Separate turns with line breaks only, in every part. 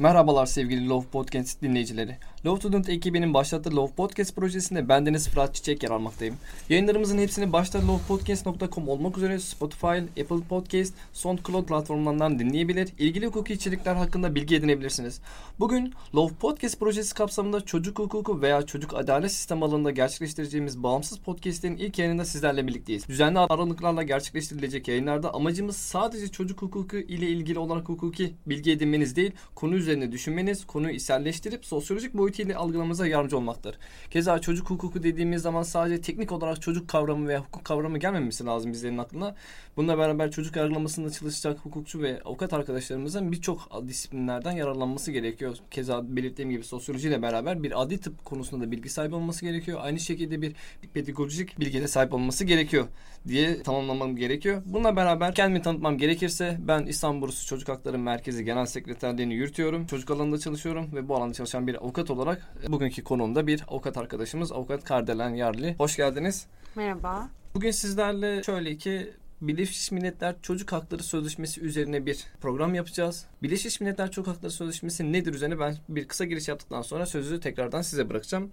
Merhabalar sevgili Love Podcast dinleyicileri. Love Student ekibinin başlattığı Love Podcast projesinde bendeniz Fırat Çiçek yer almaktayım. Yayınlarımızın hepsini başta lovepodcast.com olmak üzere Spotify, Apple Podcast, SoundCloud platformlarından dinleyebilir, ilgili hukuki içerikler hakkında bilgi edinebilirsiniz. Bugün Love Podcast projesi kapsamında çocuk hukuku veya çocuk adalet sistemi alanında gerçekleştireceğimiz bağımsız podcastlerin ilk yayınında sizlerle birlikteyiz. Düzenli aralıklarla gerçekleştirilecek yayınlarda amacımız sadece çocuk hukuku ile ilgili olarak hukuki bilgi edinmeniz değil, konu üzerine düşünmeniz, konuyu içselleştirip sosyolojik boyutuyla algılamanıza yardımcı olmaktır. Keza çocuk hukuku dediğimiz zaman sadece teknik olarak çocuk kavramı veya hukuk kavramı gelmemesi lazım bizlerin aklına. Bununla beraber çocuk yargılamasında çalışacak hukukçu ve avukat arkadaşlarımızın birçok disiplinlerden yararlanması gerekiyor. Keza belirttiğim gibi sosyolojiyle beraber bir adli tıp konusunda da bilgi sahibi olması gerekiyor. Aynı şekilde bir pedagojik bilgiye sahip olması gerekiyor diye tamamlamam gerekiyor. Bununla beraber kendimi tanıtmam gerekirse ben İstanbul Bursu Çocuk Hakları Merkezi Genel Sekreterliğini yürütüyorum. Çocuk alanında çalışıyorum ve bu alanda çalışan bir avukat olarak bugünkü konuğumda bir avukat arkadaşımız avukat Kardelen Yarlı. Hoş geldiniz.
Merhaba.
Bugün sizlerle şöyle ki Birleşmiş Milletler Çocuk Hakları Sözleşmesi üzerine bir program yapacağız. Birleşmiş Milletler Çocuk Hakları Sözleşmesi nedir üzerine ben bir kısa giriş yaptıktan sonra sözü tekrardan size bırakacağım.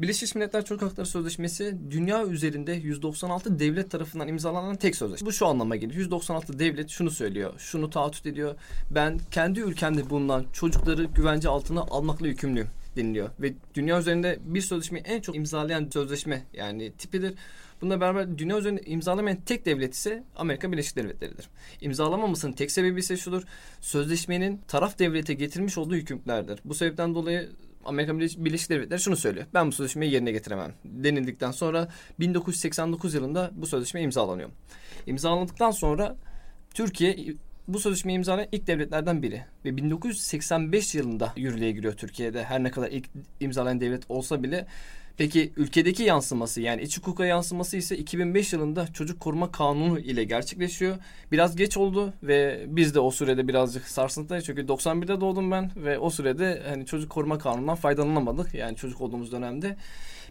Birleşmiş Milletler Çocuk Hakları Sözleşmesi dünya üzerinde 196 devlet tarafından imzalanan tek sözleşme. Bu şu anlama gelir. 196 devlet şunu söylüyor, şunu taahhüt ediyor. Ben kendi ülkemde bulunan çocukları güvence altına almakla yükümlüyüm deniliyor. Ve dünya üzerinde bir sözleşmeyi en çok imzalayan sözleşme yani tipidir. Bununla beraber dünya üzerinde imzalamayan tek devlet ise Amerika Birleşik Devletleri'dir. İmzalamamasının tek sebebi ise şudur. Sözleşmenin taraf devlete getirmiş olduğu yükümlülüklerdir. Bu sebepten dolayı Amerika Birleşik Devletleri şunu söylüyor. Ben bu sözleşmeyi yerine getiremem denildikten sonra 1989 yılında bu sözleşme imzalanıyor. İmzalandıktan sonra Türkiye bu sözleşmeyi imzalayan ilk devletlerden biri. Ve 1985 yılında yürürlüğe giriyor Türkiye'de. Her ne kadar ilk imzalayan devlet olsa bile Peki ülkedeki yansıması yani iç hukuka yansıması ise 2005 yılında Çocuk Koruma Kanunu ile gerçekleşiyor. Biraz geç oldu ve biz de o sürede birazcık sarsıntıdayız. Çünkü 91'de doğdum ben ve o sürede hani Çocuk Koruma Kanunu'ndan faydalanamadık. Yani çocuk olduğumuz dönemde.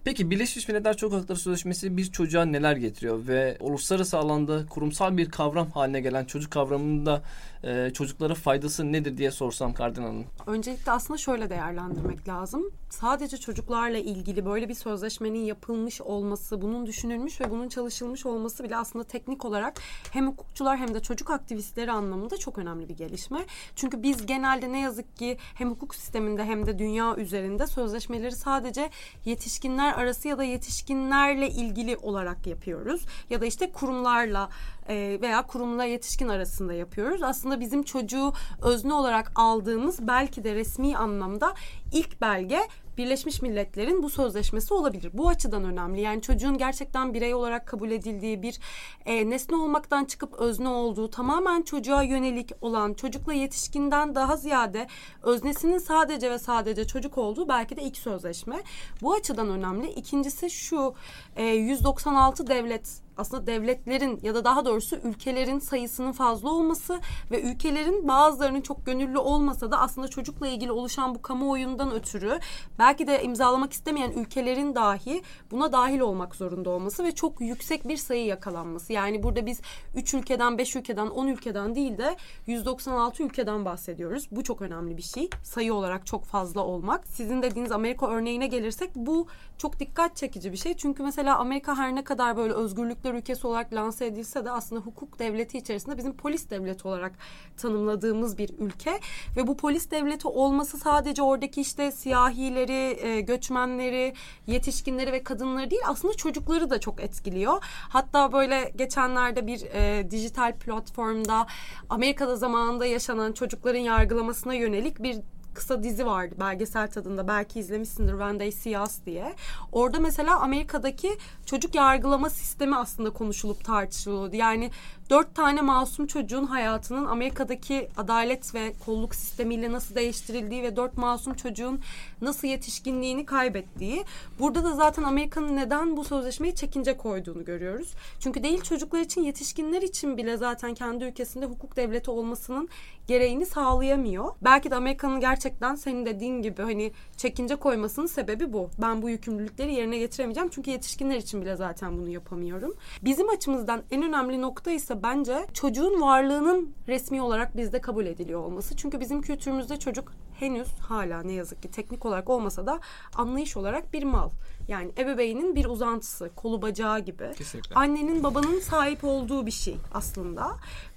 Peki Birleşmiş Milletler Çocuk Hakları Sözleşmesi bir çocuğa neler getiriyor? Ve uluslararası alanda kurumsal bir kavram haline gelen çocuk kavramında e, çocuklara faydası nedir diye sorsam Kardinal Hanım.
Öncelikle aslında şöyle değerlendirmek lazım. Sadece çocuklarla ilgili böyle bir sözleşmenin yapılmış olması, bunun düşünülmüş ve bunun çalışılmış olması bile aslında teknik olarak hem hukukçular hem de çocuk aktivistleri anlamında çok önemli bir gelişme. Çünkü biz genelde ne yazık ki hem hukuk sisteminde hem de dünya üzerinde sözleşmeleri sadece yetişkinler arası ya da yetişkinlerle ilgili olarak yapıyoruz. Ya da işte kurumlarla e, veya kurumla yetişkin arasında yapıyoruz. Aslında bizim çocuğu özne olarak aldığımız belki de resmi anlamda ilk belge Birleşmiş Milletler'in bu sözleşmesi olabilir. Bu açıdan önemli. Yani çocuğun gerçekten birey olarak kabul edildiği bir e, nesne olmaktan çıkıp özne olduğu, tamamen çocuğa yönelik olan, çocukla yetişkinden daha ziyade öznesinin sadece ve sadece çocuk olduğu belki de ilk sözleşme. Bu açıdan önemli. İkincisi şu, e, 196 devlet aslında devletlerin ya da daha doğrusu ülkelerin sayısının fazla olması ve ülkelerin bazılarının çok gönüllü olmasa da aslında çocukla ilgili oluşan bu kamuoyundan ötürü belki de imzalamak istemeyen ülkelerin dahi buna dahil olmak zorunda olması ve çok yüksek bir sayı yakalanması. Yani burada biz 3 ülkeden, 5 ülkeden, 10 ülkeden değil de 196 ülkeden bahsediyoruz. Bu çok önemli bir şey. Sayı olarak çok fazla olmak. Sizin dediğiniz Amerika örneğine gelirsek bu çok dikkat çekici bir şey. Çünkü mesela Amerika her ne kadar böyle özgürlük hukuklar ülkesi olarak lanse edilse de aslında hukuk devleti içerisinde bizim polis devleti olarak tanımladığımız bir ülke ve bu polis devleti olması sadece oradaki işte siyahileri, e, göçmenleri, yetişkinleri ve kadınları değil aslında çocukları da çok etkiliyor. Hatta böyle geçenlerde bir e, dijital platformda Amerika'da zamanında yaşanan çocukların yargılamasına yönelik bir kısa dizi vardı belgesel tadında belki izlemişsindir When They See Us diye. Orada mesela Amerika'daki çocuk yargılama sistemi aslında konuşulup tartışılıyordu. Yani dört tane masum çocuğun hayatının Amerika'daki adalet ve kolluk sistemiyle nasıl değiştirildiği ve dört masum çocuğun nasıl yetişkinliğini kaybettiği. Burada da zaten Amerika'nın neden bu sözleşmeyi çekince koyduğunu görüyoruz. Çünkü değil çocuklar için yetişkinler için bile zaten kendi ülkesinde hukuk devleti olmasının gereğini sağlayamıyor. Belki de Amerika'nın gerçekten senin dediğin gibi hani çekince koymasının sebebi bu. Ben bu yükümlülükleri yerine getiremeyeceğim çünkü yetişkinler için bile zaten bunu yapamıyorum. Bizim açımızdan en önemli nokta ise bence çocuğun varlığının resmi olarak bizde kabul ediliyor olması. Çünkü bizim kültürümüzde çocuk henüz hala ne yazık ki teknik olarak olmasa da anlayış olarak bir mal. Yani ebeveynin bir uzantısı, kolu bacağı gibi.
Kesinlikle.
Annenin babanın sahip olduğu bir şey aslında.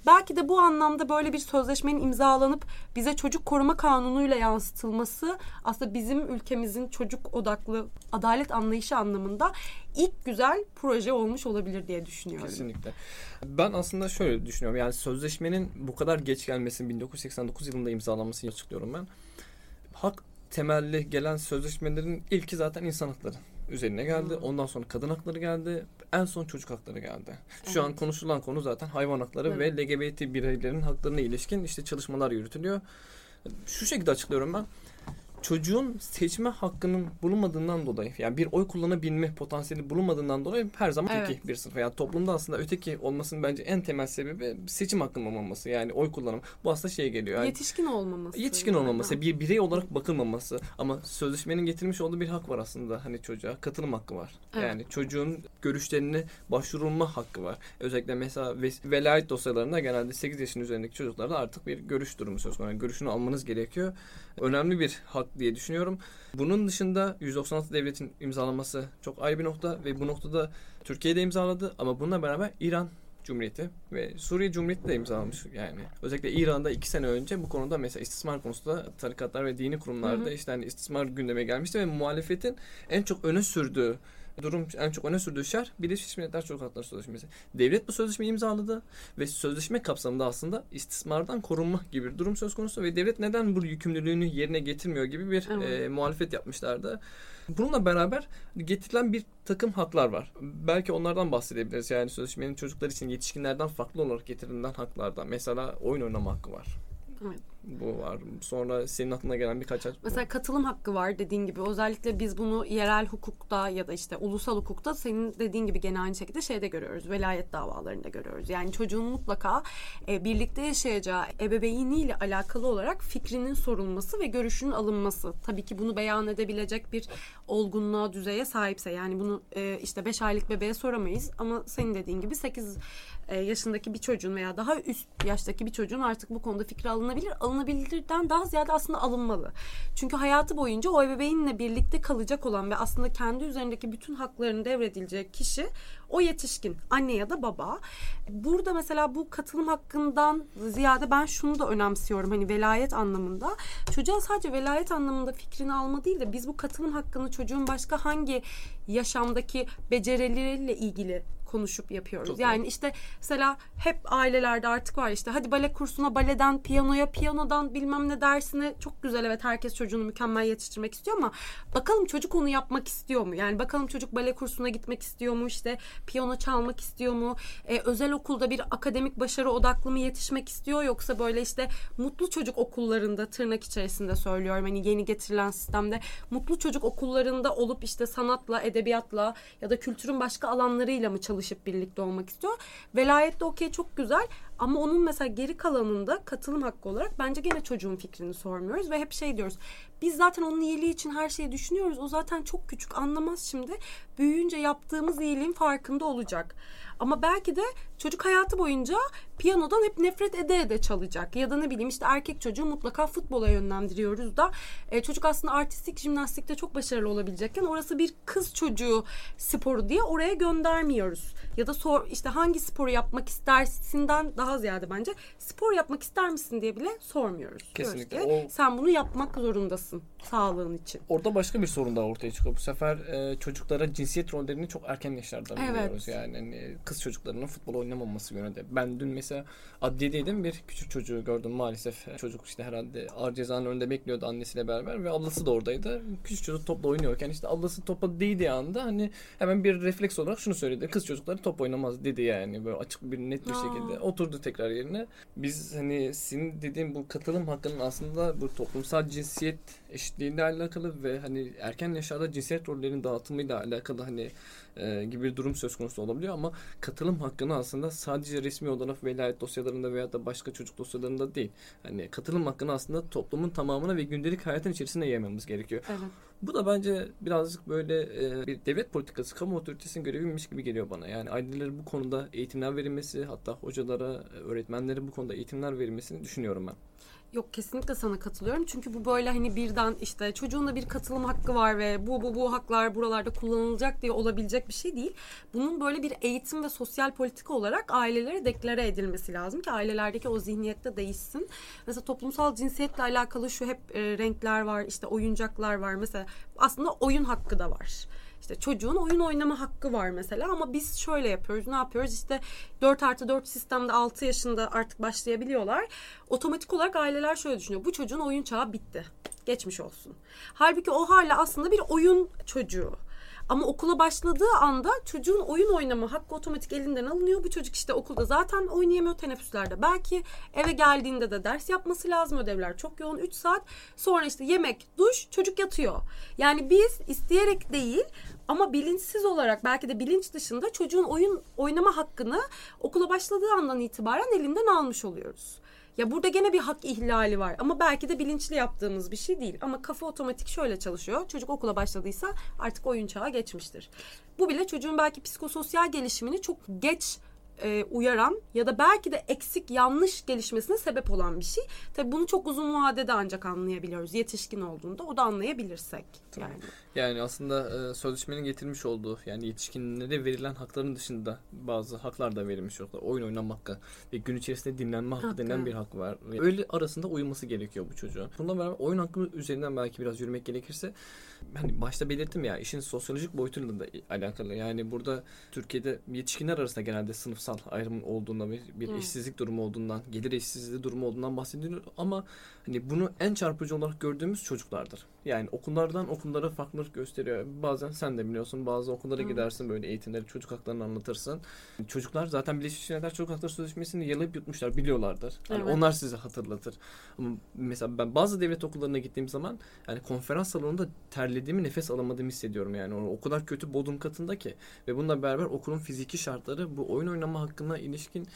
Belki de bu anlamda böyle bir sözleşmenin imzalanıp bize çocuk koruma kanunuyla yansıtılması aslında bizim ülkemizin çocuk odaklı adalet anlayışı anlamında ilk güzel proje olmuş olabilir diye düşünüyorum.
Kesinlikle. Ben aslında şöyle düşünüyorum. Yani sözleşmenin bu kadar geç gelmesinin 1989 yılında imzalanmasını açıklıyorum ben. Hak temelli gelen sözleşmelerin ilki zaten insan hakları üzerine geldi.
Hmm.
Ondan sonra kadın hakları geldi. En son çocuk hakları geldi. Şu
Evet.
an konuşulan konu zaten hayvan hakları ve LGBT bireylerin haklarına ilişkin işte çalışmalar yürütülüyor. Şu şekilde açıklıyorum ben. Çocuğun seçme hakkının bulunmadığından dolayı yani bir oy kullanabilme potansiyeli bulunmadığından dolayı her zaman
Evet.
öteki bir sınıf. Yani toplumda aslında öteki olmasının bence en temel sebebi seçim hakkının olmaması. Yani oy kullanım. Bu aslında şeye geliyor. Yani
Yetişkin olmaması.
Yetişkin olmaması, bir birey olarak bakılmaması ama sözleşmenin getirmiş olduğu bir hak var aslında hani çocuğa katılım hakkı var.
Evet.
Yani çocuğun görüşlerine başvurulma hakkı var. Özellikle mesela velayet dosyalarında genelde 8 yaşın üzerindeki çocuklarda artık bir görüş durumu söz konusu. Yani görüşünü almanız gerekiyor. Önemli bir hak diye düşünüyorum. Bunun dışında 196 devletin imzalaması çok ayrı bir nokta ve bu noktada Türkiye de imzaladı ama bununla beraber İran Cumhuriyeti ve Suriye Cumhuriyeti de imzalamış yani. Özellikle İran'da iki sene önce bu konuda mesela istismar konusunda tarikatlar ve dini kurumlarda
Hı hı.
işte hani istismar gündeme gelmişti ve muhalefetin en çok öne sürdüğü durum en çok öne sürdüğü şer Birleşmiş Milletler Çocuk Hakları Sözleşmesi. Devlet bu sözleşmeyi imzaladı ve sözleşme kapsamında aslında istismardan korunma gibi bir durum söz konusu ve devlet neden bu yükümlülüğünü yerine getirmiyor gibi bir
Evet.
e, muhalefet yapmışlardı. Bununla beraber getirilen bir takım haklar var. Belki onlardan bahsedebiliriz. Yani sözleşmenin çocuklar için yetişkinlerden farklı olarak getirilen haklardan. Mesela oyun oynama hakkı var.
Evet.
Bu var. Sonra senin aklına gelen birkaç haç-
Mesela katılım hakkı var dediğin gibi. Özellikle biz bunu yerel hukukta ya da işte ulusal hukukta senin dediğin gibi gene aynı şekilde şeyde görüyoruz. Velayet davalarında görüyoruz. Yani çocuğun mutlaka e, birlikte yaşayacağı ebeveyniyle alakalı olarak fikrinin sorulması ve görüşünün alınması. Tabii ki bunu beyan edebilecek bir olgunluğa, düzeye sahipse. Yani bunu e, işte 5 aylık bebeğe soramayız ama senin dediğin gibi 8 e, yaşındaki bir çocuğun veya daha üst yaştaki bir çocuğun artık bu konuda fikri alınabilir. Alınabilirden daha ziyade aslında alınmalı. Çünkü hayatı boyunca o ebeveynle birlikte kalacak olan ve aslında kendi üzerindeki bütün haklarını devredilecek kişi o yetişkin. Anne ya da baba. Burada mesela bu katılım hakkından ziyade ben şunu da önemsiyorum. Hani velayet anlamında. Çocuğa sadece velayet anlamında fikrini alma değil de biz bu katılım hakkını çocuğun başka hangi yaşamdaki becerileriyle ilgili konuşup yapıyoruz.
Çok
yani
doğru.
işte mesela hep ailelerde artık var işte hadi bale kursuna baleden piyanoya piyanodan bilmem ne dersine çok güzel evet herkes çocuğunu mükemmel yetiştirmek istiyor ama bakalım çocuk onu yapmak istiyor mu? Yani bakalım çocuk bale kursuna gitmek istiyor mu? işte piyano çalmak istiyor mu? Ee, özel okulda bir akademik başarı odaklı mı yetişmek istiyor yoksa böyle işte mutlu çocuk okullarında tırnak içerisinde söylüyorum hani yeni getirilen sistemde mutlu çocuk okullarında olup işte sanatla, edebiyatla ya da kültürün başka alanlarıyla mı çalışıp birlikte olmak istiyor? Velayette okey çok güzel ama onun mesela geri kalanında katılım hakkı olarak bence gene çocuğun fikrini sormuyoruz ve hep şey diyoruz. Biz zaten onun iyiliği için her şeyi düşünüyoruz. O zaten çok küçük anlamaz şimdi. Büyüyünce yaptığımız iyiliğin farkında olacak. Ama belki de çocuk hayatı boyunca piyanodan hep nefret ede ede çalacak. Ya da ne bileyim işte erkek çocuğu mutlaka futbola yönlendiriyoruz da e, çocuk aslında artistik jimnastikte çok başarılı olabilecekken orası bir kız çocuğu sporu diye oraya göndermiyoruz. Ya da sor işte hangi sporu yapmak istersinden daha ziyade bence spor yapmak ister misin diye bile sormuyoruz.
Kesinlikle.
ki,
O-
Sen bunu yapmak zorundasın sağlığın için.
Orada başka bir sorun daha ortaya çıkıyor. Bu sefer e, çocuklara cinsiyet rollerini çok erken yaşlarda
Evet.
veriyoruz. Yani hani kız çocuklarının futbol oynamaması yönünde. Ben dün mesela adliyedeydim bir küçük çocuğu gördüm maalesef. Çocuk işte herhalde ağır cezanın önünde bekliyordu annesiyle beraber ve ablası da oradaydı. Küçük çocuk topla oynuyorken işte ablası topa değdiği anda hani hemen bir refleks olarak şunu söyledi. Kız çocukları top oynamaz dedi yani böyle açık bir net bir
Aa.
şekilde. Oturdu tekrar yerine. Biz hani senin dediğin bu katılım hakkının aslında bu toplumsal cinsiyet eşitliğiyle alakalı ve hani erken yaşlarda cinsiyet rollerinin dağıtımıyla alakalı hani e, gibi bir durum söz konusu olabiliyor ama katılım hakkını aslında sadece resmi olarak velayet dosyalarında veya da başka çocuk dosyalarında değil. Hani katılım hakkını aslında toplumun tamamına ve gündelik hayatın içerisine yaymamız gerekiyor.
Evet.
Bu da bence birazcık böyle e, bir devlet politikası, kamu otoritesinin göreviymiş gibi geliyor bana. Yani ailelere bu konuda eğitimler verilmesi, hatta hocalara, e, öğretmenlere bu konuda eğitimler verilmesini düşünüyorum ben.
Yok kesinlikle sana katılıyorum. Çünkü bu böyle hani birden işte çocuğun da bir katılım hakkı var ve bu bu bu haklar buralarda kullanılacak diye olabilecek bir şey değil. Bunun böyle bir eğitim ve sosyal politika olarak ailelere deklare edilmesi lazım ki ailelerdeki o zihniyette değişsin. Mesela toplumsal cinsiyetle alakalı şu hep e, renkler var, işte oyuncaklar var. Mesela aslında oyun hakkı da var. İşte çocuğun oyun oynama hakkı var mesela ama biz şöyle yapıyoruz. Ne yapıyoruz? İşte 4 artı 4 sistemde 6 yaşında artık başlayabiliyorlar. Otomatik olarak aileler şöyle düşünüyor. Bu çocuğun oyun çağı bitti. Geçmiş olsun. Halbuki o hala aslında bir oyun çocuğu. Ama okula başladığı anda çocuğun oyun oynama hakkı otomatik elinden alınıyor. Bu çocuk işte okulda zaten oynayamıyor teneffüslerde. Belki eve geldiğinde de ders yapması lazım. Ödevler çok yoğun 3 saat. Sonra işte yemek, duş, çocuk yatıyor. Yani biz isteyerek değil ama bilinçsiz olarak belki de bilinç dışında çocuğun oyun oynama hakkını okula başladığı andan itibaren elinden almış oluyoruz. Ya burada gene bir hak ihlali var ama belki de bilinçli yaptığımız bir şey değil. Ama kafa otomatik şöyle çalışıyor. Çocuk okula başladıysa artık oyun çağı geçmiştir. Bu bile çocuğun belki psikososyal gelişimini çok geç e, uyaran ya da belki de eksik yanlış gelişmesine sebep olan bir şey. Tabii bunu çok uzun vadede ancak anlayabiliyoruz. Yetişkin olduğunda o da anlayabilirsek. Yani.
Yani aslında e, sözleşmenin getirmiş olduğu yani yetişkinlere verilen hakların dışında bazı haklar da verilmiş orada. Oyun oynama hakkı ve gün içerisinde dinlenme hakkı,
Hakkı.
denen bir hak var. Öyle arasında uyuması gerekiyor bu çocuğun. Bununla beraber oyun hakkı üzerinden belki biraz yürümek gerekirse hani başta belirttim ya işin sosyolojik boyutuyla da alakalı. Yani burada Türkiye'de yetişkinler arasında genelde sınıfsal ayrım olduğunda bir, bir
Hı.
işsizlik durumu olduğundan, gelir eşitsizliği durumu olduğundan bahsediliyor ama hani bunu en çarpıcı olarak gördüğümüz çocuklardır. Yani okullardan okullara farklılık gösteriyor. Bazen sen de biliyorsun bazı okullara
Hı.
gidersin böyle eğitimleri çocuk haklarını anlatırsın. Çocuklar zaten Birleşmiş Milletler Çocuk Hakları Sözleşmesi'ni yalayıp yutmuşlar biliyorlardır. Hani
Evet.
onlar size hatırlatır. Ama mesela ben bazı devlet okullarına gittiğim zaman yani konferans salonunda terlediğimi nefes alamadığımı hissediyorum yani. O, kadar kötü bodrum katında ki. Ve bununla beraber okulun fiziki şartları bu oyun oynama hakkına ilişkin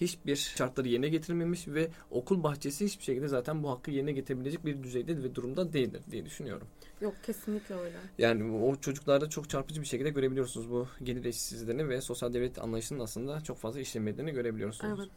hiçbir şartları yerine getirilmemiş ve okul bahçesi hiçbir şekilde zaten bu hakkı yerine getirebilecek bir düzeyde ve durumda değildir diye düşünüyorum.
Yok kesinlikle öyle.
Yani o çocuklarda çok çarpıcı bir şekilde görebiliyorsunuz bu gelir eşitsizliğini ve sosyal devlet anlayışının aslında çok fazla işlemediğini görebiliyorsunuz.
Evet.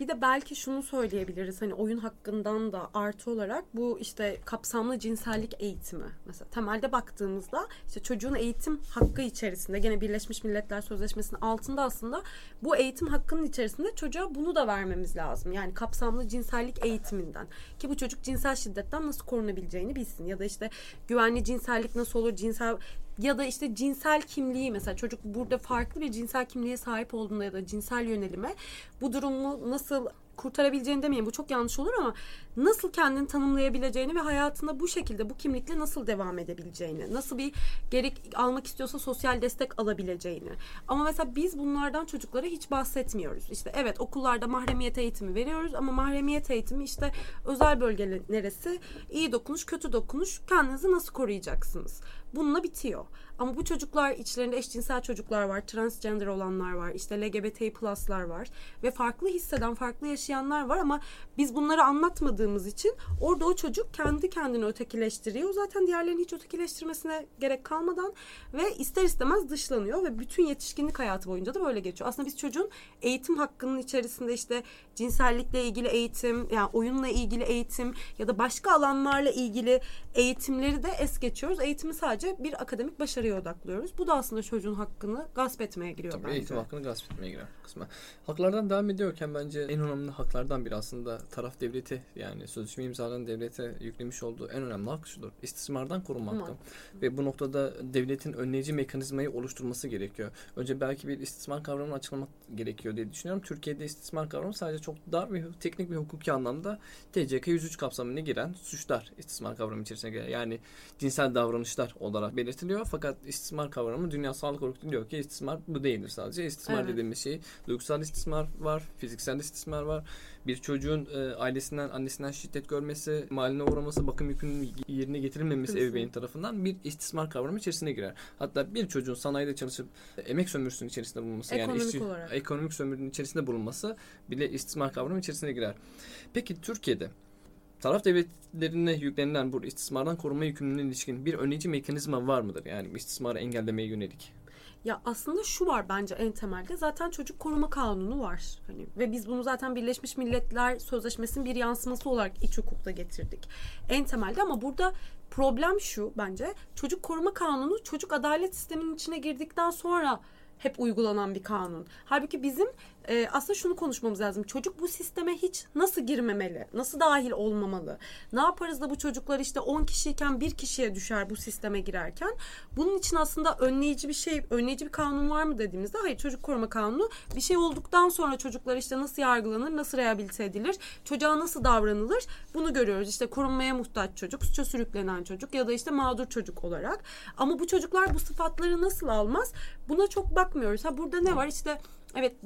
Bir de belki şunu söyleyebiliriz hani oyun hakkından da artı olarak bu işte kapsamlı cinsellik eğitimi. Mesela temelde baktığımızda işte çocuğun eğitim hakkı içerisinde gene Birleşmiş Milletler Sözleşmesi'nin altında aslında bu eğitim hakkının içerisinde çocuğa bunu da vermemiz lazım. Yani kapsamlı cinsellik eğitiminden. Ki bu çocuk cinsel şiddetten nasıl korunabileceğini bilsin. Ya da işte güvenli cinsellik nasıl olur cinsel ya da işte cinsel kimliği mesela çocuk burada farklı bir cinsel kimliğe sahip olduğunda ya da cinsel yönelime bu durumu nasıl kurtarabileceğini demeyeyim bu çok yanlış olur ama nasıl kendini tanımlayabileceğini ve hayatında bu şekilde bu kimlikle nasıl devam edebileceğini, nasıl bir gerek almak istiyorsa sosyal destek alabileceğini. Ama mesela biz bunlardan çocuklara hiç bahsetmiyoruz. İşte evet okullarda mahremiyet eğitimi veriyoruz ama mahremiyet eğitimi işte özel bölge neresi, iyi dokunuş, kötü dokunuş, kendinizi nasıl koruyacaksınız? Bununla bitiyor. Ama bu çocuklar içlerinde eşcinsel çocuklar var, transgender olanlar var, işte LGBT plus'lar var ve farklı hisseden, farklı yaşayanlar var ama biz bunları anlatmadığımız için orada o çocuk kendi kendini ötekileştiriyor. Zaten diğerlerinin hiç ötekileştirmesine gerek kalmadan ve ister istemez dışlanıyor ve bütün yetişkinlik hayatı boyunca da böyle geçiyor. Aslında biz çocuğun eğitim hakkının içerisinde işte cinsellikle ilgili eğitim, yani oyunla ilgili eğitim ya da başka alanlarla ilgili eğitimleri de es geçiyoruz. Eğitimi sadece bir akademik başarıya odaklıyoruz. Bu da aslında çocuğun hakkını gasp etmeye giriyor
Tabii
bence.
eğitim hakkını gasp etmeye girer kısmen. Haklardan devam ediyorken bence en önemli haklardan biri aslında taraf devleti yani sözleşme imzalanan devlete yüklemiş olduğu en önemli hak şudur. İstismardan korunma hakkı. Ve bu noktada devletin önleyici mekanizmayı oluşturması gerekiyor. Önce belki bir istismar kavramını açıklamak gerekiyor diye düşünüyorum. Türkiye'de istismar kavramı sadece çok dar ve teknik ve hukuki anlamda TCK 103 kapsamına giren suçlar istismar kavramı içerisine girer. Yani cinsel davranışlar olarak belirtiliyor. Fakat istismar kavramı Dünya Sağlık Örgütü diyor ki istismar bu değildir sadece. İstismar
Evet.
dediğimiz şey duygusal istismar var, fiziksel istismar var. Bir çocuğun e, ailesinden, annesinden şiddet görmesi, maline uğraması, bakım yükünün yerine getirilmemesi
Kesinlikle.
ebeveyn tarafından bir istismar kavramı içerisine girer. Hatta bir çocuğun sanayide çalışıp emek sömürüsünün içerisinde bulunması yani
Ekonomik
işçi,
olarak.
ekonomik sömürünün içerisinde bulunması bile istismar kavramı içerisine girer. Peki Türkiye'de taraf devletlerine yüklenilen bu istismardan korunma yükümlülüğüne ilişkin bir önleyici mekanizma var mıdır? Yani istismarı engellemeye yönelik.
Ya aslında şu var bence en temelde zaten çocuk koruma kanunu var. Hani ve biz bunu zaten Birleşmiş Milletler Sözleşmesi'nin bir yansıması olarak iç hukukta getirdik. En temelde ama burada problem şu bence çocuk koruma kanunu çocuk adalet sisteminin içine girdikten sonra hep uygulanan bir kanun. Halbuki bizim e, aslında şunu konuşmamız lazım. Çocuk bu sisteme hiç nasıl girmemeli? Nasıl dahil olmamalı? Ne yaparız da bu çocuklar işte 10 kişiyken bir kişiye düşer bu sisteme girerken? Bunun için aslında önleyici bir şey, önleyici bir kanun var mı dediğimizde hayır çocuk koruma kanunu bir şey olduktan sonra çocuklar işte nasıl yargılanır, nasıl rehabilite edilir, çocuğa nasıl davranılır bunu görüyoruz. İşte korunmaya muhtaç çocuk, suça sürüklenen çocuk ya da işte mağdur çocuk olarak. Ama bu çocuklar bu sıfatları nasıl almaz? Buna çok bakmıyoruz. Ha burada ne var? İşte evet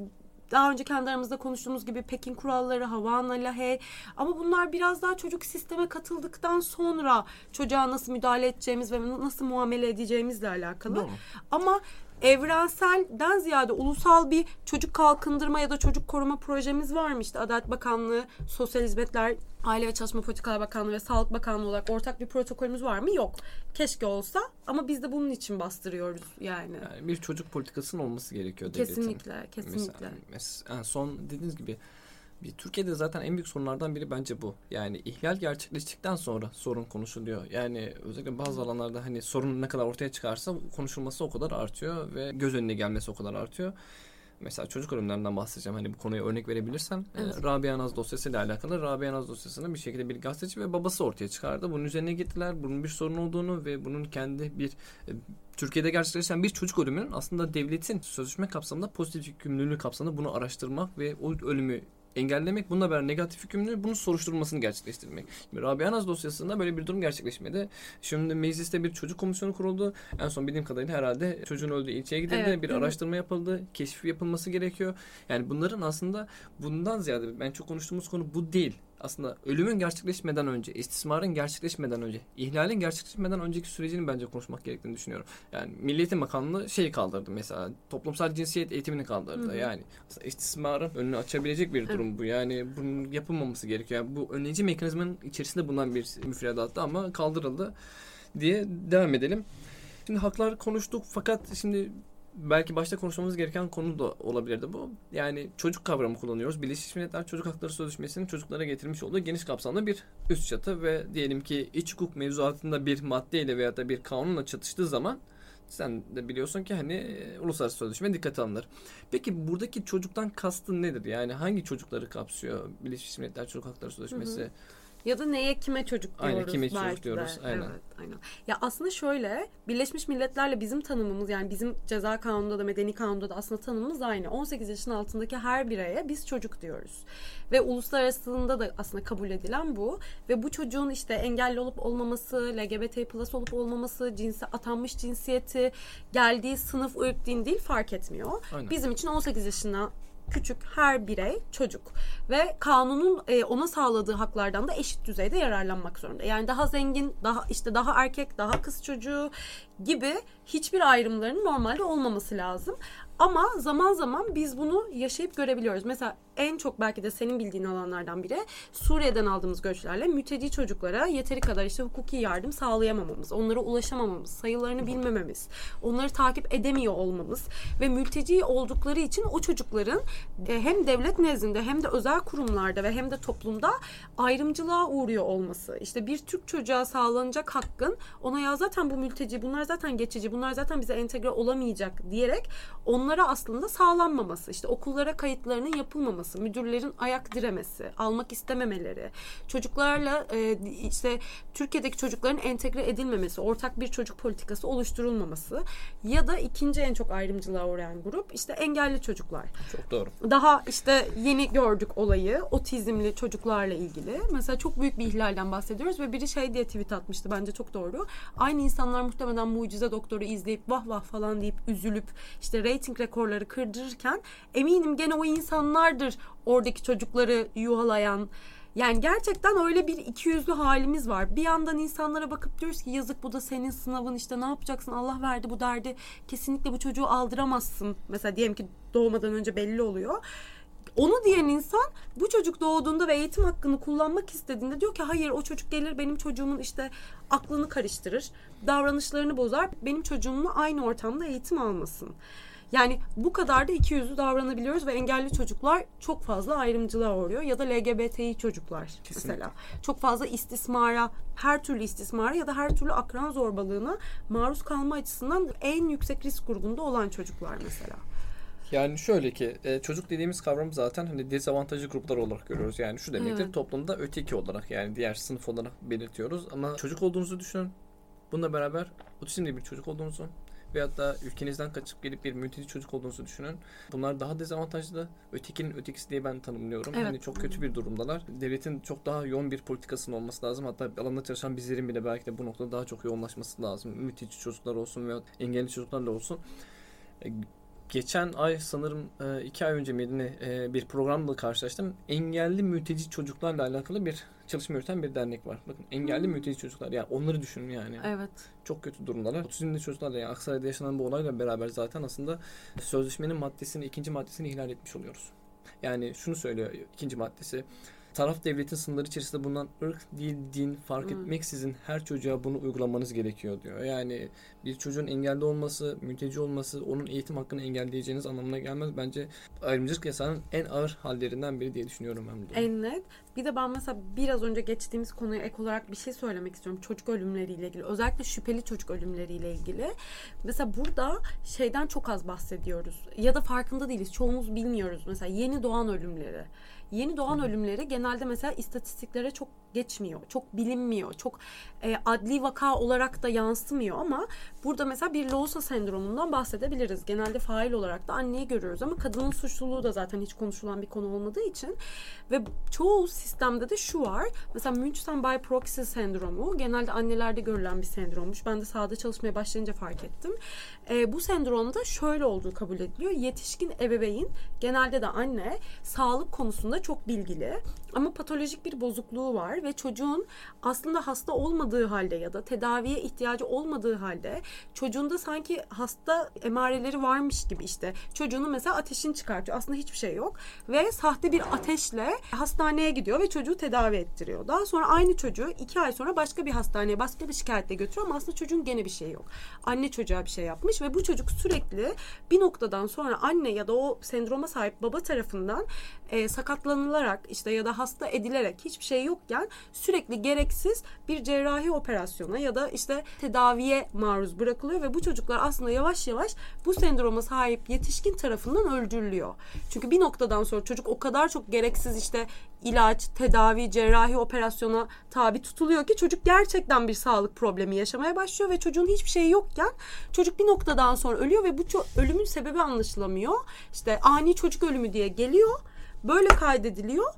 daha önce kendi aramızda konuştuğumuz gibi Pekin kuralları, Havana, Lahey ama bunlar biraz daha çocuk sisteme katıldıktan sonra çocuğa nasıl müdahale edeceğimiz ve nasıl muamele edeceğimizle alakalı. Doğru. Ama evrenselden ziyade ulusal bir çocuk kalkındırma ya da çocuk koruma projemiz var mı? İşte Adalet Bakanlığı, Sosyal Hizmetler, Aile ve Çalışma Politikalar Bakanlığı ve Sağlık Bakanlığı olarak ortak bir protokolümüz var mı? Yok. Keşke olsa ama biz de bunun için bastırıyoruz yani.
yani bir çocuk politikasının olması gerekiyor
devletin. Kesinlikle, kesinlikle.
Mesela, mesela son dediğiniz gibi Türkiye'de zaten en büyük sorunlardan biri bence bu. Yani ihlal gerçekleştikten sonra sorun konuşuluyor. Yani özellikle bazı alanlarda hani sorun ne kadar ortaya çıkarsa konuşulması o kadar artıyor ve göz önüne gelmesi o kadar artıyor. Mesela çocuk ölümlerinden bahsedeceğim. Hani bu konuya örnek verebilirsem. Evet. E, Rabia Naz dosyasıyla alakalı Rabia Naz dosyasını bir şekilde bir gazeteci ve babası ortaya çıkardı. Bunun üzerine gittiler. Bunun bir sorun olduğunu ve bunun kendi bir e, Türkiye'de gerçekleşen bir çocuk ölümünün aslında devletin sözleşme kapsamında pozitif yükümlülüğü kapsamında bunu araştırmak ve o ölümü engellemek, bununla beraber negatif hükümlü bunun soruşturmasını gerçekleştirmek. Şimdi Rabia Naz dosyasında böyle bir durum gerçekleşmedi. Şimdi mecliste bir çocuk komisyonu kuruldu. En son bildiğim kadarıyla herhalde çocuğun öldüğü ilçeye gidildi. Evet, bir araştırma yapıldı. Keşif yapılması gerekiyor. Yani bunların aslında bundan ziyade ben çok konuştuğumuz konu bu değil aslında ölümün gerçekleşmeden önce, istismarın gerçekleşmeden önce, ihlalin gerçekleşmeden önceki sürecini bence konuşmak gerektiğini düşünüyorum. Yani Milliyetin Bakanlığı şeyi kaldırdı mesela toplumsal cinsiyet eğitimini kaldırdı. Hı hı. Yani istismarın önünü açabilecek bir durum bu. Yani bunun yapılmaması gerekiyor. Yani bu önleyici mekanizmanın içerisinde bulunan bir müfredattı ama kaldırıldı diye devam edelim. Şimdi haklar konuştuk fakat şimdi belki başta konuşmamız gereken konu da olabilirdi bu. Yani çocuk kavramı kullanıyoruz. Birleşmiş Milletler Çocuk Hakları Sözleşmesi'nin çocuklara getirmiş olduğu geniş kapsamlı bir üst çatı ve diyelim ki iç hukuk mevzuatında bir maddeyle veya da bir kanunla çatıştığı zaman sen de biliyorsun ki hani e, uluslararası sözleşme dikkate alınır. Peki buradaki çocuktan kastın nedir? Yani hangi çocukları kapsıyor Birleşmiş Milletler Çocuk Hakları Sözleşmesi? Hı hı.
Ya da neye kime çocuk diyoruz
Aynen kime çocuk diyoruz.
De. Aynen. Evet, aynen. Ya aslında şöyle Birleşmiş Milletler'le bizim tanımımız yani bizim ceza kanununda da medeni kanunda da aslında tanımımız aynı. 18 yaşın altındaki her bireye biz çocuk diyoruz. Ve uluslararasında da aslında kabul edilen bu. Ve bu çocuğun işte engelli olup olmaması, LGBT plus olup olmaması, cinsi atanmış cinsiyeti, geldiği sınıf, ırk, din değil fark etmiyor. Aynen. Bizim için 18 yaşına küçük her birey çocuk ve kanunun e, ona sağladığı haklardan da eşit düzeyde yararlanmak zorunda. Yani daha zengin, daha işte daha erkek, daha kız çocuğu gibi hiçbir ayrımların normalde olmaması lazım. Ama zaman zaman biz bunu yaşayıp görebiliyoruz. Mesela en çok belki de senin bildiğin alanlardan biri Suriye'den aldığımız göçlerle mülteci çocuklara yeteri kadar işte hukuki yardım sağlayamamamız, onlara ulaşamamamız, sayılarını bilmememiz, onları takip edemiyor olmamız ve mülteci oldukları için o çocukların e, hem devlet nezdinde hem de özel kurumlarda ve hem de toplumda ayrımcılığa uğruyor olması. İşte bir Türk çocuğa sağlanacak hakkın ona ya zaten bu mülteci, bunlar zaten geçici, bunlar zaten bize entegre olamayacak diyerek onlara aslında sağlanmaması, işte okullara kayıtlarının yapılmaması, müdürlerin ayak diremesi, almak istememeleri, çocuklarla e, işte Türkiye'deki çocukların entegre edilmemesi, ortak bir çocuk politikası oluşturulmaması ya da ikinci en çok ayrımcılığa uğrayan grup işte engelli çocuklar.
Çok doğru.
Daha işte yeni gördük olayı otizmli çocuklarla ilgili. Mesela çok büyük bir ihlalden bahsediyoruz ve biri şey diye tweet atmıştı bence çok doğru. Aynı insanlar muhtemelen Mucize Doktor'u izleyip vah vah falan deyip üzülüp işte rating rekorları kırdırırken eminim gene o insanlardır oradaki çocukları yuhalayan. Yani gerçekten öyle bir iki yüzlü halimiz var. Bir yandan insanlara bakıp diyoruz ki yazık bu da senin sınavın işte ne yapacaksın Allah verdi bu derdi. Kesinlikle bu çocuğu aldıramazsın. Mesela diyelim ki doğmadan önce belli oluyor. Onu diyen insan bu çocuk doğduğunda ve eğitim hakkını kullanmak istediğinde diyor ki hayır o çocuk gelir benim çocuğumun işte aklını karıştırır, davranışlarını bozar. Benim çocuğumla aynı ortamda eğitim almasın. Yani bu kadar da iki yüzlü davranabiliyoruz ve engelli çocuklar çok fazla ayrımcılığa uğruyor ya da LGBTİ çocuklar
Kesinlikle.
mesela. Çok fazla istismara, her türlü istismara ya da her türlü akran zorbalığına maruz kalma açısından en yüksek risk grubunda olan çocuklar mesela.
Yani şöyle ki e, çocuk dediğimiz kavramı zaten hani dezavantajlı gruplar olarak görüyoruz. Yani şu demektir
Evet.
toplumda öteki olarak yani diğer sınıf olarak belirtiyoruz. Ama çocuk olduğunuzu düşünün. Bununla beraber otizmli bir çocuk olduğunuzu veyahut da ülkenizden kaçıp gelip bir mülteci çocuk olduğunuzu düşünün. Bunlar daha dezavantajlı. Ötekinin ötekisi diye ben tanımlıyorum.
Evet.
Hani çok kötü bir durumdalar. Devletin çok daha yoğun bir politikasının olması lazım. Hatta alanda çalışan bizlerin bile belki de bu noktada daha çok yoğunlaşması lazım. Mülteci çocuklar olsun veya engelli çocuklarla olsun. Geçen ay sanırım e, iki ay önce miydi ne, e, bir programla karşılaştım. Engelli mülteci çocuklarla alakalı bir çalışma yürüten bir dernek var. Bakın engelli
Hmm.
mülteci çocuklar yani onları düşünün yani.
Evet.
Çok kötü durumdalar. Otizmli çocuklarla yani Aksaray'da yaşanan bu olayla beraber zaten aslında sözleşmenin maddesini, ikinci maddesini ihlal etmiş oluyoruz. Yani şunu söylüyor ikinci maddesi. Taraf devletin sınırları içerisinde bulunan ırk, dil, din fark
Hmm.
etmeksizin her çocuğa bunu uygulamanız gerekiyor diyor. Yani bir çocuğun engelli olması, mülteci olması onun eğitim hakkını engelleyeceğiniz anlamına gelmez. Bence ayrımcılık yasağının en ağır hallerinden biri diye düşünüyorum ben bu durumda.
En net. Bir de ben mesela biraz önce geçtiğimiz konuya ek olarak bir şey söylemek istiyorum. Çocuk ölümleriyle ilgili. Özellikle şüpheli çocuk ölümleriyle ilgili. Mesela burada şeyden çok az bahsediyoruz. Ya da farkında değiliz. Çoğumuz bilmiyoruz. Mesela yeni doğan ölümleri. Yeni doğan ölümleri genelde mesela istatistiklere çok geçmiyor. Çok bilinmiyor. Çok e, adli vaka olarak da yansımıyor ama burada mesela bir Lowsa sendromundan bahsedebiliriz. Genelde fail olarak da anneyi görüyoruz ama kadının suçluluğu da zaten hiç konuşulan bir konu olmadığı için ve çoğu sistemde de şu var. Mesela Münchhausen by proxy sendromu genelde annelerde görülen bir sendrommuş. Ben de sahada çalışmaya başlayınca fark ettim. E, bu sendromda şöyle olduğu kabul ediliyor. Yetişkin ebeveyn genelde de anne sağlık konusunda çok bilgili ama patolojik bir bozukluğu var ve çocuğun aslında hasta olmadığı halde ya da tedaviye ihtiyacı olmadığı halde çocuğunda sanki hasta emareleri varmış gibi işte çocuğunun mesela ateşini çıkartıyor. Aslında hiçbir şey yok ve sahte bir ateşle hastaneye gidiyor ve çocuğu tedavi ettiriyor. Daha sonra aynı çocuğu iki ay sonra başka bir hastaneye başka bir şikayetle götürüyor ama aslında çocuğun gene bir şey yok. Anne çocuğa bir şey yapmış ve bu çocuk sürekli bir noktadan sonra anne ya da o sendroma sahip baba tarafından e, sakatlanılarak işte ya da hasta edilerek hiçbir şey yokken sürekli gereksiz bir cerrahi operasyona ya da işte tedaviye maruz bırakılıyor ve bu çocuklar aslında yavaş yavaş bu sendroma sahip yetişkin tarafından öldürülüyor. Çünkü bir noktadan sonra çocuk o kadar çok gereksiz işte ilaç, tedavi, cerrahi operasyona tabi tutuluyor ki çocuk gerçekten bir sağlık problemi yaşamaya başlıyor ve çocuğun hiçbir şeyi yokken çocuk bir noktadan sonra ölüyor ve bu ölümün sebebi anlaşılamıyor. İşte ani çocuk ölümü diye geliyor. Böyle kaydediliyor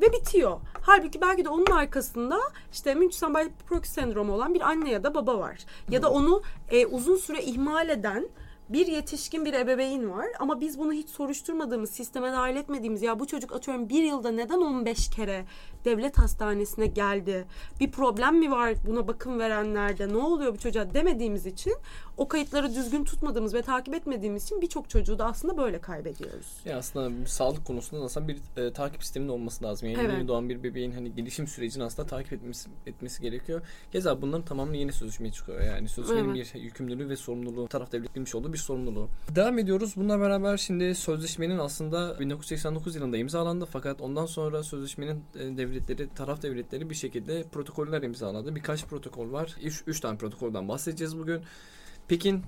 ve bitiyor. Halbuki belki de onun arkasında işte Münchhausen by proxy sendromu olan bir anne ya da baba var. Ya da onu e, uzun süre ihmal eden bir yetişkin bir ebeveyn var ama biz bunu hiç soruşturmadığımız, sisteme dahil etmediğimiz ya bu çocuk atıyorum bir yılda neden 15 kere devlet hastanesine geldi? Bir problem mi var buna bakım verenlerde? Ne oluyor bu çocuğa demediğimiz için o kayıtları düzgün tutmadığımız ve takip etmediğimiz için birçok çocuğu da aslında böyle kaybediyoruz.
Ya aslında sağlık konusunda aslında bir e, takip sisteminin olması lazım. Yani
Evet.
yeni doğan bir bebeğin hani gelişim sürecini aslında takip etmesi, etmesi gerekiyor. Keza bunların tamamı yeni sözleşmeye çıkıyor. Yani sözleşmenin bir yükümlülüğü ve sorumluluğu taraf devlet bilmiş olduğu bir sorumluluğu. Devam ediyoruz. Bununla beraber şimdi sözleşmenin aslında 1989 yılında imzalandı fakat ondan sonra sözleşmenin e, devletleri, taraf devletleri bir şekilde protokoller imzaladı. Birkaç protokol var. Üç, üç tane protokolden bahsedeceğiz bugün. Pekin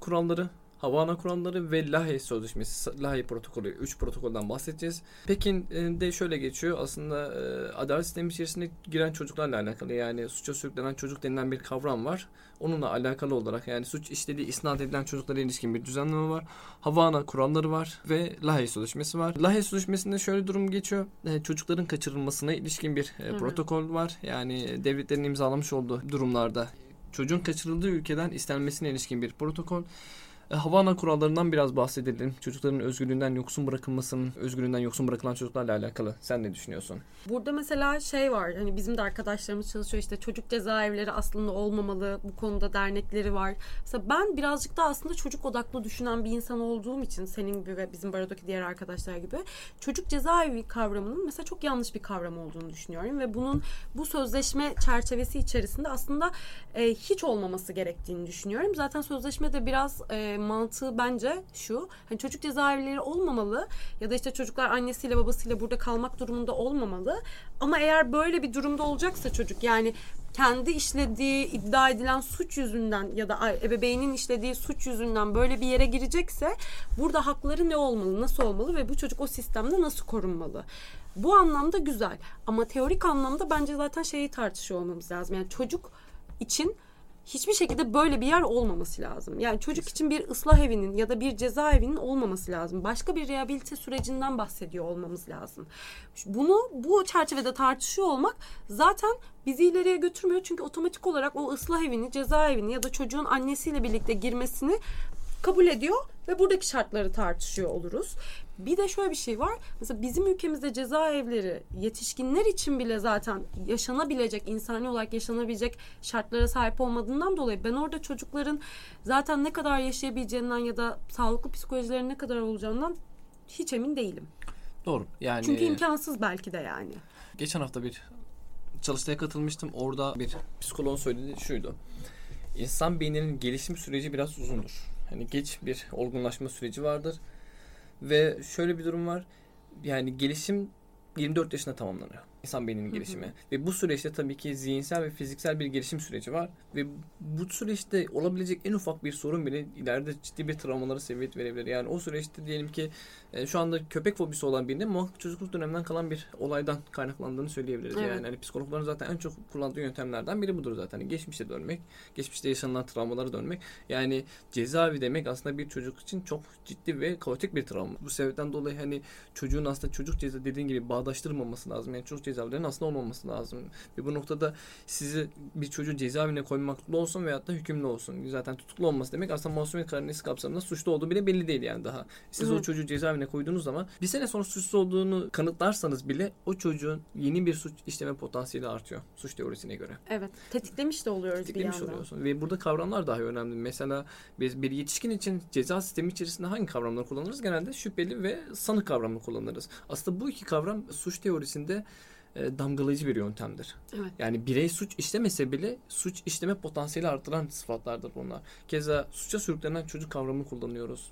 kuralları, Havana kuralları ve Lahey Sözleşmesi, Lahey protokolü, 3 protokolden bahsedeceğiz. Pekin'de şöyle geçiyor aslında e, adalet sistemi içerisinde giren çocuklarla alakalı yani suça sürüklenen çocuk denilen bir kavram var. Onunla alakalı olarak yani suç işlediği isnat edilen çocuklara ilişkin bir düzenleme var. Havana kuralları var ve Lahey Sözleşmesi var. Lahey Sözleşmesi'nde şöyle durum geçiyor. E, çocukların kaçırılmasına ilişkin bir e, protokol var. Yani devletlerin imzalamış olduğu durumlarda çocuğun kaçırıldığı ülkeden istenmesine ilişkin bir protokol. E, Havana kurallarından biraz bahsedelim. Çocukların özgürlüğünden yoksun bırakılmasının, özgürlüğünden yoksun bırakılan çocuklarla alakalı. Sen ne düşünüyorsun?
Burada mesela şey var. Hani bizim de arkadaşlarımız çalışıyor işte çocuk cezaevleri aslında olmamalı. Bu konuda dernekleri var. Mesela ben birazcık da aslında çocuk odaklı düşünen bir insan olduğum için senin gibi ve bizim barodaki diğer arkadaşlar gibi çocuk cezaevi kavramının mesela çok yanlış bir kavram olduğunu düşünüyorum ve bunun bu sözleşme çerçevesi içerisinde aslında e, hiç olmaması gerektiğini düşünüyorum. Zaten sözleşme de biraz e, mantığı bence şu. Hani çocuk cezaevleri olmamalı ya da işte çocuklar annesiyle babasıyla burada kalmak durumunda olmamalı. Ama eğer böyle bir durumda olacaksa çocuk yani kendi işlediği iddia edilen suç yüzünden ya da ebeveynin işlediği suç yüzünden böyle bir yere girecekse burada hakları ne olmalı, nasıl olmalı ve bu çocuk o sistemde nasıl korunmalı? Bu anlamda güzel ama teorik anlamda bence zaten şeyi tartışıyor olmamız lazım. Yani çocuk için hiçbir şekilde böyle bir yer olmaması lazım. Yani çocuk için bir ıslah evinin ya da bir cezaevinin olmaması lazım. Başka bir rehabilite sürecinden bahsediyor olmamız lazım. Bunu bu çerçevede tartışıyor olmak zaten bizi ileriye götürmüyor. Çünkü otomatik olarak o ıslah evini, cezaevini ya da çocuğun annesiyle birlikte girmesini kabul ediyor ve buradaki şartları tartışıyor oluruz. Bir de şöyle bir şey var. Mesela bizim ülkemizde cezaevleri yetişkinler için bile zaten yaşanabilecek, insani olarak yaşanabilecek şartlara sahip olmadığından dolayı ben orada çocukların zaten ne kadar yaşayabileceğinden ya da sağlıklı psikolojilerin ne kadar olacağından hiç emin değilim.
Doğru. Yani
Çünkü imkansız belki de yani.
Geçen hafta bir çalıştaya katılmıştım. Orada bir psikoloğun söylediği şuydu. İnsan beyninin gelişim süreci biraz uzundur. Hani geç bir olgunlaşma süreci vardır ve şöyle bir durum var. Yani gelişim 24 yaşında tamamlanıyor. İnsan beyninin gelişimi. Hı hı. Ve bu süreçte tabii ki zihinsel ve fiziksel bir gelişim süreci var. Ve bu süreçte olabilecek en ufak bir sorun bile ileride ciddi bir travmalara sebebiyet verebilir. Yani o süreçte diyelim ki e, şu anda köpek fobisi olan birinde muhakkak çocukluk döneminden kalan bir olaydan kaynaklandığını söyleyebiliriz. Evet. Yani hani psikologların zaten en çok kullandığı yöntemlerden biri budur zaten. Hani geçmişe dönmek, geçmişte yaşanılan travmalara dönmek. Yani cezaevi demek aslında bir çocuk için çok ciddi ve kaotik bir travma. Bu sebepten dolayı hani çocuğun aslında çocuk ceza dediğin gibi bağdaştırmaması lazım. Yani çocuk cezaevlerinin aslında olmaması lazım. Ve bu noktada sizi bir çocuğu cezaevine koymakta olsun veyahut da hükümlü olsun. Zaten tutuklu olması demek aslında masumiyet karinesi kapsamında suçlu olduğu bile belli değil yani daha. Siz Hı. o çocuğu cezaevine koyduğunuz zaman bir sene sonra suçsuz olduğunu kanıtlarsanız bile o çocuğun yeni bir suç işleme potansiyeli artıyor suç teorisine göre.
Evet. Tetiklemiş de oluyoruz
Tetiklemiş
bir yandan.
oluyorsun. Ve burada kavramlar daha önemli. Mesela biz bir yetişkin için ceza sistemi içerisinde hangi kavramları kullanırız? Genelde şüpheli ve sanık kavramını kullanırız. Aslında bu iki kavram suç teorisinde e, damgalayıcı bir yöntemdir.
Evet.
Yani birey suç işlemese bile suç işleme potansiyeli artıran sıfatlardır bunlar. Keza suça sürüklenen çocuk kavramını kullanıyoruz.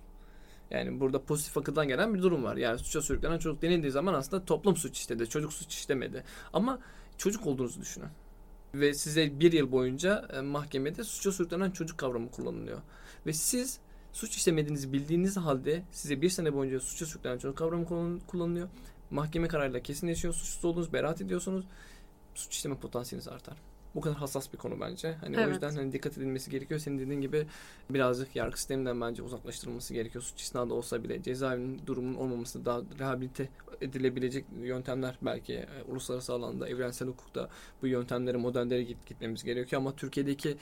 Yani burada pozitif akıldan gelen bir durum var. Yani suça sürüklenen çocuk denildiği zaman aslında toplum suç işledi, çocuk suç işlemedi. Ama çocuk olduğunuzu düşünün. Ve size bir yıl boyunca e, mahkemede suça sürüklenen çocuk kavramı kullanılıyor. Ve siz suç işlemediğinizi bildiğiniz halde size bir sene boyunca suça sürüklenen çocuk kavramı kullanılıyor. Mahkeme kararıyla kesinleşiyor. Suçsuz olduğunuz beraat ediyorsunuz. Suç işleme potansiyeliniz artar. Bu kadar hassas bir konu bence. Hani evet. o yüzden hani dikkat edilmesi gerekiyor. Senin dediğin gibi birazcık yargı sisteminden bence uzaklaştırılması gerekiyor. Suç isnadı olsa bile cezaevinin durumunun olmaması daha rehabilite edilebilecek yöntemler belki e, uluslararası alanda, evrensel hukukta bu yöntemlere, modellere git, gitmemiz gerekiyor ama Türkiye'deki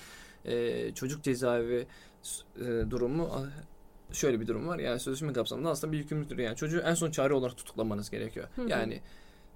e, çocuk cezaevi e, durumu şöyle bir durum var. Yani sözleşme kapsamında aslında bir yükümlülüktür. Yani çocuğu en son çare olarak tutuklamanız gerekiyor. Hı hı. Yani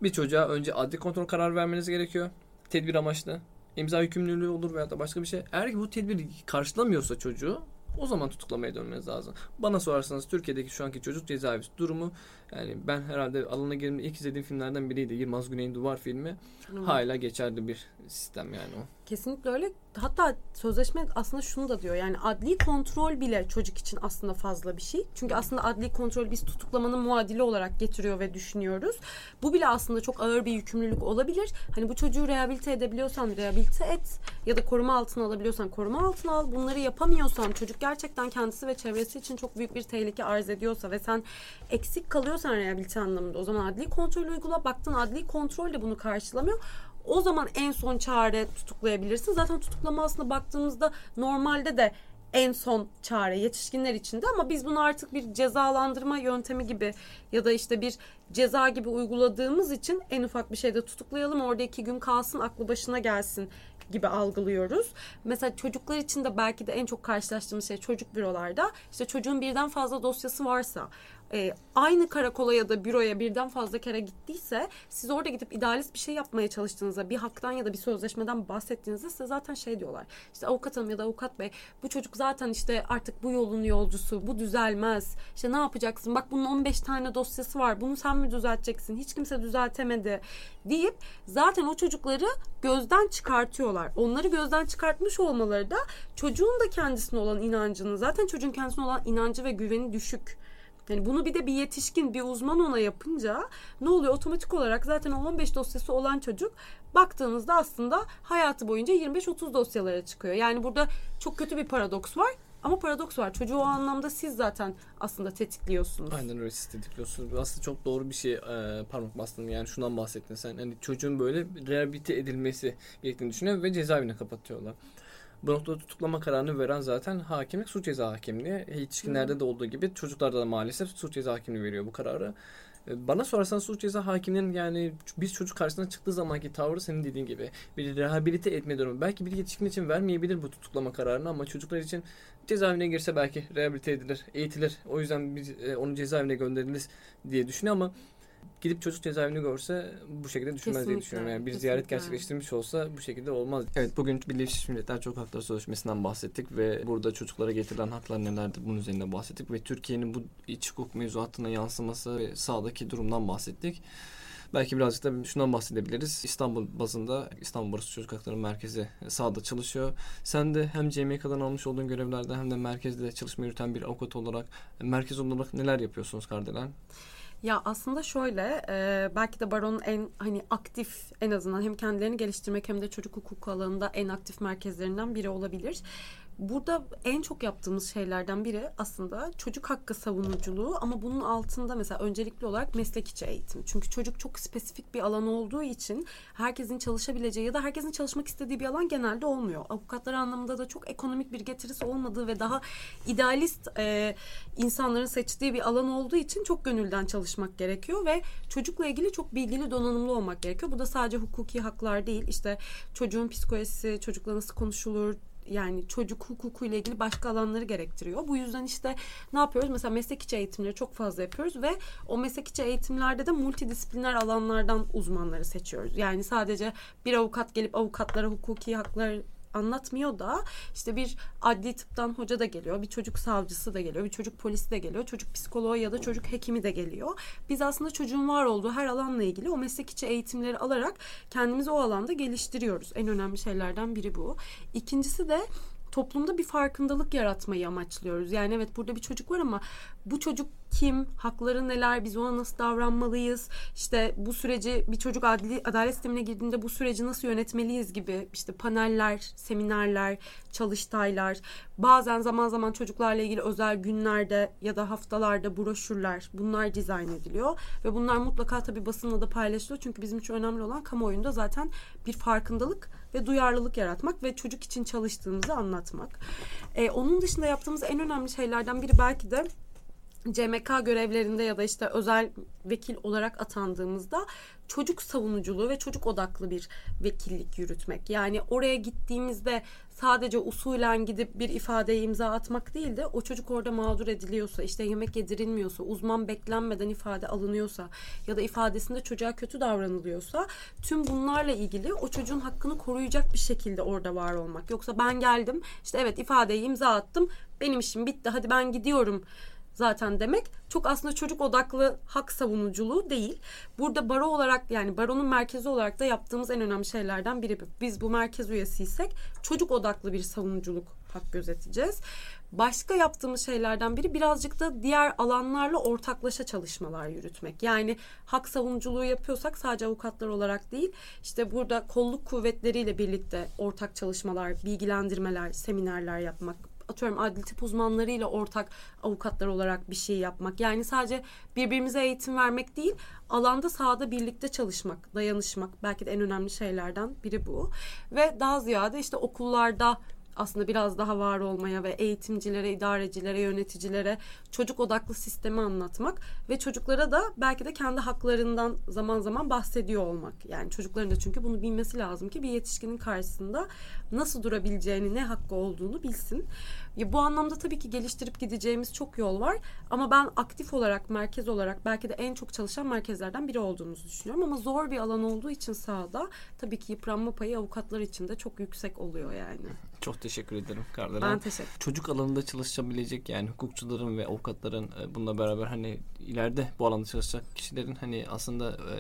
bir çocuğa önce adli kontrol kararı vermeniz gerekiyor. Tedbir amaçlı. İmza yükümlülüğü olur veya da başka bir şey. Eğer ki bu tedbir karşılamıyorsa çocuğu o zaman tutuklamaya dönmeniz lazım. Bana sorarsanız Türkiye'deki şu anki çocuk cezaevi durumu yani ben herhalde alana girdiğimde ilk izlediğim filmlerden biriydi. Yılmaz Güney'in Duvar filmi. Hı. Hala geçerli bir sistem yani o.
Kesinlikle öyle. Hatta sözleşme aslında şunu da diyor. Yani adli kontrol bile çocuk için aslında fazla bir şey. Çünkü aslında adli kontrol biz tutuklamanın muadili olarak getiriyor ve düşünüyoruz. Bu bile aslında çok ağır bir yükümlülük olabilir. Hani bu çocuğu rehabilite edebiliyorsan rehabilite et ya da koruma altına alabiliyorsan koruma altına al. Bunları yapamıyorsan çocuk gerçekten kendisi ve çevresi için çok büyük bir tehlike arz ediyorsa ve sen eksik kalıyorsan rehabilite anlamında o zaman adli kontrol uygula. Baktın adli kontrol de bunu karşılamıyor. O zaman en son çare tutuklayabilirsin. Zaten tutuklama aslında baktığımızda normalde de en son çare yetişkinler içinde ama biz bunu artık bir cezalandırma yöntemi gibi ya da işte bir ceza gibi uyguladığımız için en ufak bir şeyde tutuklayalım orada iki gün kalsın aklı başına gelsin gibi algılıyoruz. Mesela çocuklar için de belki de en çok karşılaştığımız şey çocuk bürolarda işte çocuğun birden fazla dosyası varsa e, aynı karakola ya da büroya birden fazla kere gittiyse siz orada gidip idealist bir şey yapmaya çalıştığınızda bir haktan ya da bir sözleşmeden bahsettiğinizde size zaten şey diyorlar. İşte avukat hanım ya da avukat bey bu çocuk zaten işte artık bu yolun yolcusu bu düzelmez. İşte ne yapacaksın bak bunun 15 tane dosyası var bunu sen mi düzelteceksin hiç kimse düzeltemedi deyip zaten o çocukları gözden çıkartıyorlar. Onları gözden çıkartmış olmaları da çocuğun da kendisine olan inancını zaten çocuğun kendisine olan inancı ve güveni düşük yani bunu bir de bir yetişkin, bir uzman ona yapınca ne oluyor? Otomatik olarak zaten o 15 dosyası olan çocuk baktığınızda aslında hayatı boyunca 25-30 dosyalara çıkıyor. Yani burada çok kötü bir paradoks var. Ama paradoks var. Çocuğu o anlamda siz zaten aslında tetikliyorsunuz.
Aynen öyle siz tetikliyorsunuz. Aslında çok doğru bir şey e, parmak bastın. Yani şundan bahsettin sen. Hani çocuğun böyle rehabilite edilmesi gerektiğini düşünüyor ve cezaevine kapatıyorlar. Bu noktada tutuklama kararını veren zaten hakimlik suç ceza hakimliği. Yetişkinlerde de olduğu gibi çocuklarda da maalesef suç ceza hakimliği veriyor bu kararı. E, bana sorarsan suç ceza hakiminin yani biz çocuk karşısına çıktığı zamanki tavrı senin dediğin gibi bir rehabilite etme durumu. Belki bir yetişkin için vermeyebilir bu tutuklama kararını ama çocuklar için cezaevine girse belki rehabilite edilir, eğitilir. O yüzden biz e, onu cezaevine göndeririz diye düşünüyor ama gidip çocuk cezaevini görse bu şekilde düşünmez kesinlikle, diye düşünüyorum. Yani bir kesinlikle. ziyaret gerçekleştirmiş olsa bu şekilde olmaz. Evet bugün Birleşmiş Milletler Çocuk Hakları Sözleşmesi'nden bahsettik ve burada çocuklara getirilen haklar nelerdir bunun üzerinde bahsettik ve Türkiye'nin bu iç hukuk mevzuatına yansıması ve sağdaki durumdan bahsettik. Belki birazcık da şundan bahsedebiliriz. İstanbul bazında İstanbul Barış Çocuk Hakları Merkezi sahada çalışıyor. Sen de hem CMK'dan almış olduğun görevlerde hem de merkezde çalışma yürüten bir avukat olarak merkez olarak neler yapıyorsunuz Kardelen?
Ya aslında şöyle e, belki de Baron'un en hani aktif en azından hem kendilerini geliştirmek hem de çocuk hukuku alanında en aktif merkezlerinden biri olabilir. Burada en çok yaptığımız şeylerden biri aslında çocuk hakkı savunuculuğu ama bunun altında mesela öncelikli olarak meslek içi eğitim. Çünkü çocuk çok spesifik bir alan olduğu için herkesin çalışabileceği ya da herkesin çalışmak istediği bir alan genelde olmuyor. Avukatlar anlamında da çok ekonomik bir getirisi olmadığı ve daha idealist e, insanların seçtiği bir alan olduğu için çok gönülden çalışmak gerekiyor ve çocukla ilgili çok bilgili donanımlı olmak gerekiyor. Bu da sadece hukuki haklar değil. İşte çocuğun psikolojisi, çocukla nasıl konuşulur, yani çocuk hukuku ile ilgili başka alanları gerektiriyor. Bu yüzden işte ne yapıyoruz? Mesela meslek içi eğitimleri çok fazla yapıyoruz ve o meslek içi eğitimlerde de multidisipliner alanlardan uzmanları seçiyoruz. Yani sadece bir avukat gelip avukatlara hukuki haklar anlatmıyor da işte bir adli tıptan hoca da geliyor, bir çocuk savcısı da geliyor, bir çocuk polisi de geliyor, çocuk psikoloğu ya da çocuk hekimi de geliyor. Biz aslında çocuğun var olduğu her alanla ilgili o meslek içi eğitimleri alarak kendimizi o alanda geliştiriyoruz. En önemli şeylerden biri bu. İkincisi de toplumda bir farkındalık yaratmayı amaçlıyoruz. Yani evet burada bir çocuk var ama bu çocuk kim, hakları neler, biz ona nasıl davranmalıyız, işte bu süreci bir çocuk adli, adalet sistemine girdiğinde bu süreci nasıl yönetmeliyiz gibi işte paneller, seminerler, çalıştaylar, bazen zaman zaman çocuklarla ilgili özel günlerde ya da haftalarda broşürler bunlar dizayn ediliyor ve bunlar mutlaka tabii basınla da paylaşılıyor çünkü bizim için önemli olan kamuoyunda zaten bir farkındalık ve duyarlılık yaratmak ve çocuk için çalıştığımızı anlatmak. Ee, onun dışında yaptığımız en önemli şeylerden biri belki de CMK görevlerinde ya da işte özel vekil olarak atandığımızda çocuk savunuculuğu ve çocuk odaklı bir vekillik yürütmek. Yani oraya gittiğimizde sadece usulen gidip bir ifadeye imza atmak değil de o çocuk orada mağdur ediliyorsa, işte yemek yedirilmiyorsa, uzman beklenmeden ifade alınıyorsa ya da ifadesinde çocuğa kötü davranılıyorsa tüm bunlarla ilgili o çocuğun hakkını koruyacak bir şekilde orada var olmak. Yoksa ben geldim işte evet ifadeyi imza attım benim işim bitti hadi ben gidiyorum zaten demek çok aslında çocuk odaklı hak savunuculuğu değil. Burada baro olarak yani baronun merkezi olarak da yaptığımız en önemli şeylerden biri. Biz bu merkez üyesiysek çocuk odaklı bir savunuculuk hak gözeteceğiz. Başka yaptığımız şeylerden biri birazcık da diğer alanlarla ortaklaşa çalışmalar yürütmek. Yani hak savunuculuğu yapıyorsak sadece avukatlar olarak değil, işte burada kolluk kuvvetleriyle birlikte ortak çalışmalar, bilgilendirmeler, seminerler yapmak, atıyorum adli tıp uzmanlarıyla ortak avukatlar olarak bir şey yapmak. Yani sadece birbirimize eğitim vermek değil, alanda sahada birlikte çalışmak, dayanışmak belki de en önemli şeylerden biri bu. Ve daha ziyade işte okullarda aslında biraz daha var olmaya ve eğitimcilere, idarecilere, yöneticilere çocuk odaklı sistemi anlatmak ve çocuklara da belki de kendi haklarından zaman zaman bahsediyor olmak. Yani çocukların da çünkü bunu bilmesi lazım ki bir yetişkinin karşısında nasıl durabileceğini, ne hakkı olduğunu bilsin. Ya bu anlamda tabii ki geliştirip gideceğimiz çok yol var ama ben aktif olarak, merkez olarak belki de en çok çalışan merkezlerden biri olduğumuzu düşünüyorum ama zor bir alan olduğu için sahada tabii ki yıpranma payı avukatlar için de çok yüksek oluyor yani.
Çok teşekkür ederim Kardelen.
Ben teşekkür
Çocuk alanında çalışabilecek yani hukukçuların ve avukatların e, bununla beraber hani ileride bu alanda çalışacak kişilerin hani aslında e,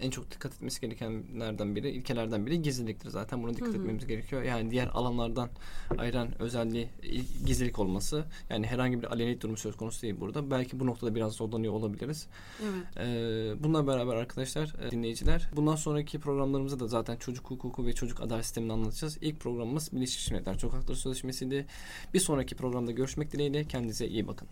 en çok dikkat etmesi gerekenlerden biri, ilkelerden biri gizliliktir zaten. Buna dikkat
Hı hı.
etmemiz gerekiyor. Yani diğer alanlardan ayıran özelliği gizlilik olması. Yani herhangi bir aleni durum söz konusu değil burada. Belki bu noktada biraz zorlanıyor olabiliriz.
Evet.
Ee, bununla beraber arkadaşlar, e, dinleyiciler, bundan sonraki programlarımızda da zaten çocuk hukuku ve çocuk adalet sistemini anlatacağız. İlk programımız Birleşmiş Sokaklar Sokaklar Sözleşmesi'ydi. Bir sonraki programda görüşmek dileğiyle. Kendinize iyi bakın.